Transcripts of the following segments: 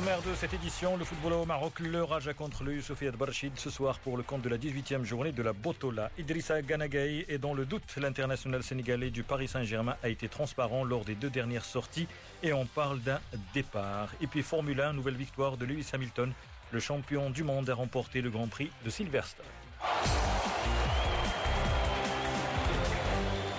sommaire de cette édition, le football au Maroc, le Raja contre le Youssoufiat Barchid ce soir pour le compte de la 18e journée de la Botola. Idrissa Ganagaï est dans le doute. L'international sénégalais du Paris Saint-Germain a été transparent lors des deux dernières sorties et on parle d'un départ. Et puis Formule 1, nouvelle victoire de Lewis Hamilton. Le champion du monde a remporté le Grand Prix de Silverstone.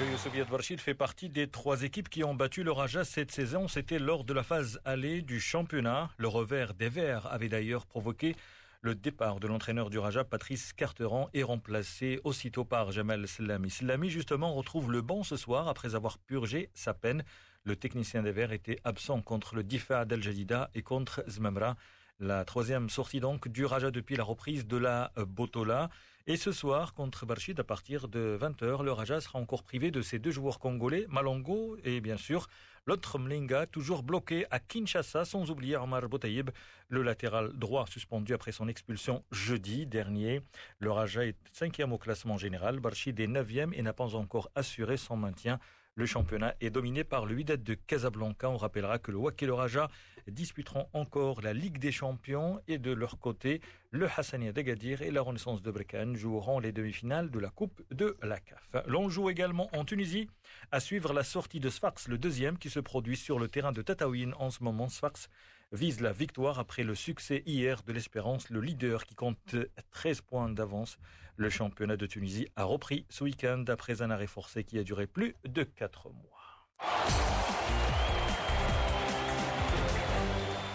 Le Soviet Varchid fait partie des trois équipes qui ont battu le Raja cette saison. C'était lors de la phase allée du championnat. Le revers des Verts avait d'ailleurs provoqué le départ de l'entraîneur du Raja, Patrice Carteran, est remplacé aussitôt par Jamal Slami. Slami, justement, retrouve le banc ce soir après avoir purgé sa peine. Le technicien des Verts était absent contre le Difa d'Al Jadida et contre Zmamra. La troisième sortie donc du Raja depuis la reprise de la Botola. Et ce soir, contre Barchid, à partir de 20h, le Raja sera encore privé de ses deux joueurs congolais, Malongo et bien sûr l'autre Mlinga, toujours bloqué à Kinshasa, sans oublier Omar Botaïb, le latéral droit suspendu après son expulsion jeudi dernier. Le Raja est cinquième au classement général, Barchid est neuvième et n'a pas encore assuré son maintien. Le championnat est dominé par le Wydad de Casablanca. On rappellera que le Wak et le Raja disputeront encore la Ligue des Champions et de leur côté, le Hassania d'Agadir et la Renaissance de Brekan joueront les demi-finales de la Coupe de la CAF. L'on joue également en Tunisie à suivre la sortie de Sfax, le deuxième qui se produit sur le terrain de Tataouine en ce moment. Sfax vise la victoire après le succès hier de l'Espérance, le leader qui compte 13 points d'avance. Le championnat de Tunisie a repris ce week-end après un arrêt forcé qui a duré plus de 4 mois.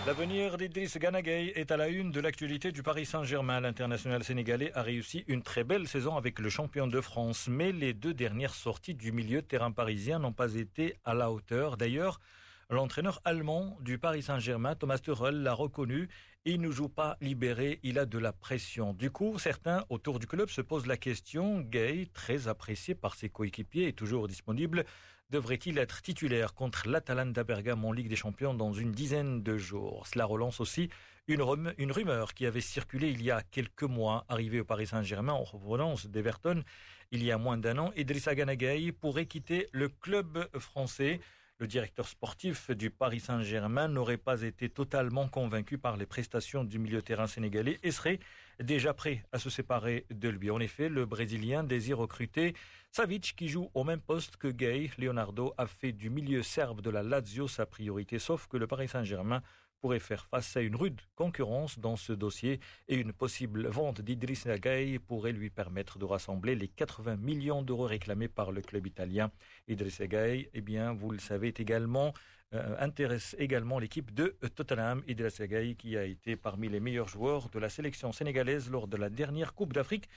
L'avenir d'Idriss Ganagay est à la une de l'actualité du Paris Saint-Germain. L'international sénégalais a réussi une très belle saison avec le champion de France, mais les deux dernières sorties du milieu de terrain parisien n'ont pas été à la hauteur. D'ailleurs, L'entraîneur allemand du Paris Saint-Germain, Thomas Tuchel, l'a reconnu. Il ne joue pas libéré, il a de la pression. Du coup, certains autour du club se posent la question, Gay, très apprécié par ses coéquipiers et toujours disponible, devrait-il être titulaire contre l'Atalanta Bergame en Ligue des Champions dans une dizaine de jours? Cela relance aussi une, rumeur qui avait circulé il y a quelques mois, arrivé au Paris Saint-Germain en provenance d'Everton il y a moins d'un an. Idrissa Ganagay pourrait quitter le club français. Le directeur sportif du Paris Saint-Germain n'aurait pas été totalement convaincu par les prestations du milieu terrain sénégalais et serait déjà prêt à se séparer de lui. En effet, le Brésilien désire recruter Savic qui joue au même poste que Gay. Leonardo a fait du milieu serbe de la Lazio sa priorité, sauf que le Paris Saint-Germain pourrait faire face à une rude concurrence dans ce dossier et une possible vente d'Idriss Nagaï pourrait lui permettre de rassembler les 80 millions d'euros réclamés par le club italien. Idriss Nagaï, eh bien, vous le savez, également euh, intéresse également l'équipe de Tottenham. Idriss Nagaï qui a été parmi les meilleurs joueurs de la sélection sénégalaise lors de la dernière Coupe d'Afrique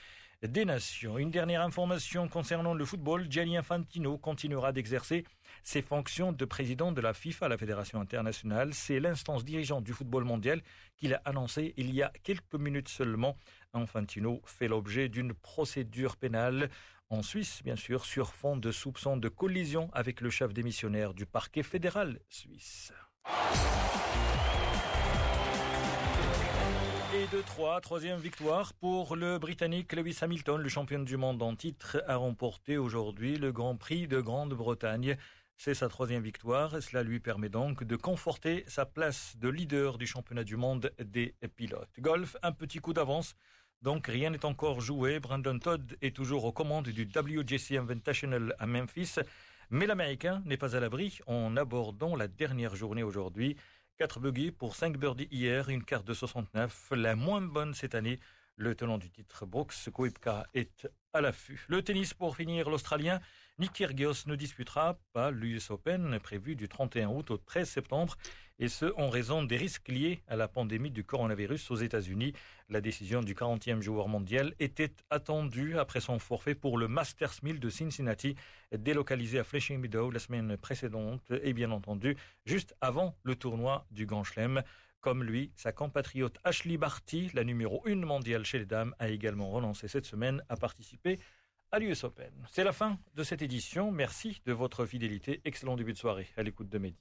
des Nations. Une dernière information concernant le football. Gianni Infantino continuera d'exercer ses fonctions de président de la FIFA, la Fédération internationale. C'est l'instance dirigeante du football mondial qu'il a annoncé il y a quelques minutes seulement. Infantino fait l'objet d'une procédure pénale en Suisse, bien sûr, sur fond de soupçons de collision avec le chef démissionnaire du parquet fédéral suisse. Et de 3, troisième victoire pour le Britannique Lewis Hamilton, le champion du monde en titre, a remporté aujourd'hui le Grand Prix de Grande-Bretagne. C'est sa troisième victoire et cela lui permet donc de conforter sa place de leader du championnat du monde des pilotes. Golf, un petit coup d'avance. Donc rien n'est encore joué. Brandon Todd est toujours aux commandes du WGC Invitational à Memphis. Mais l'Américain n'est pas à l'abri en abordant la dernière journée aujourd'hui. 4 buggy pour 5 birdies hier, une carte de 69, la moins bonne cette année. Le tenant du titre, Brooks Koepka, est à l'affût. Le tennis pour finir, l'Australien Nick Kyrgios ne disputera pas l'US Open prévu du 31 août au 13 septembre et ce en raison des risques liés à la pandémie du coronavirus aux États-Unis. La décision du 40e joueur mondial était attendue après son forfait pour le Masters 1000 de Cincinnati délocalisé à Flushing Meadow la semaine précédente et bien entendu juste avant le tournoi du Grand Chelem. Comme lui, sa compatriote Ashley Barty, la numéro 1 mondiale chez les dames, a également renoncé cette semaine à participer à l'US Open. C'est la fin de cette édition. Merci de votre fidélité. Excellent début de soirée à l'écoute de Média.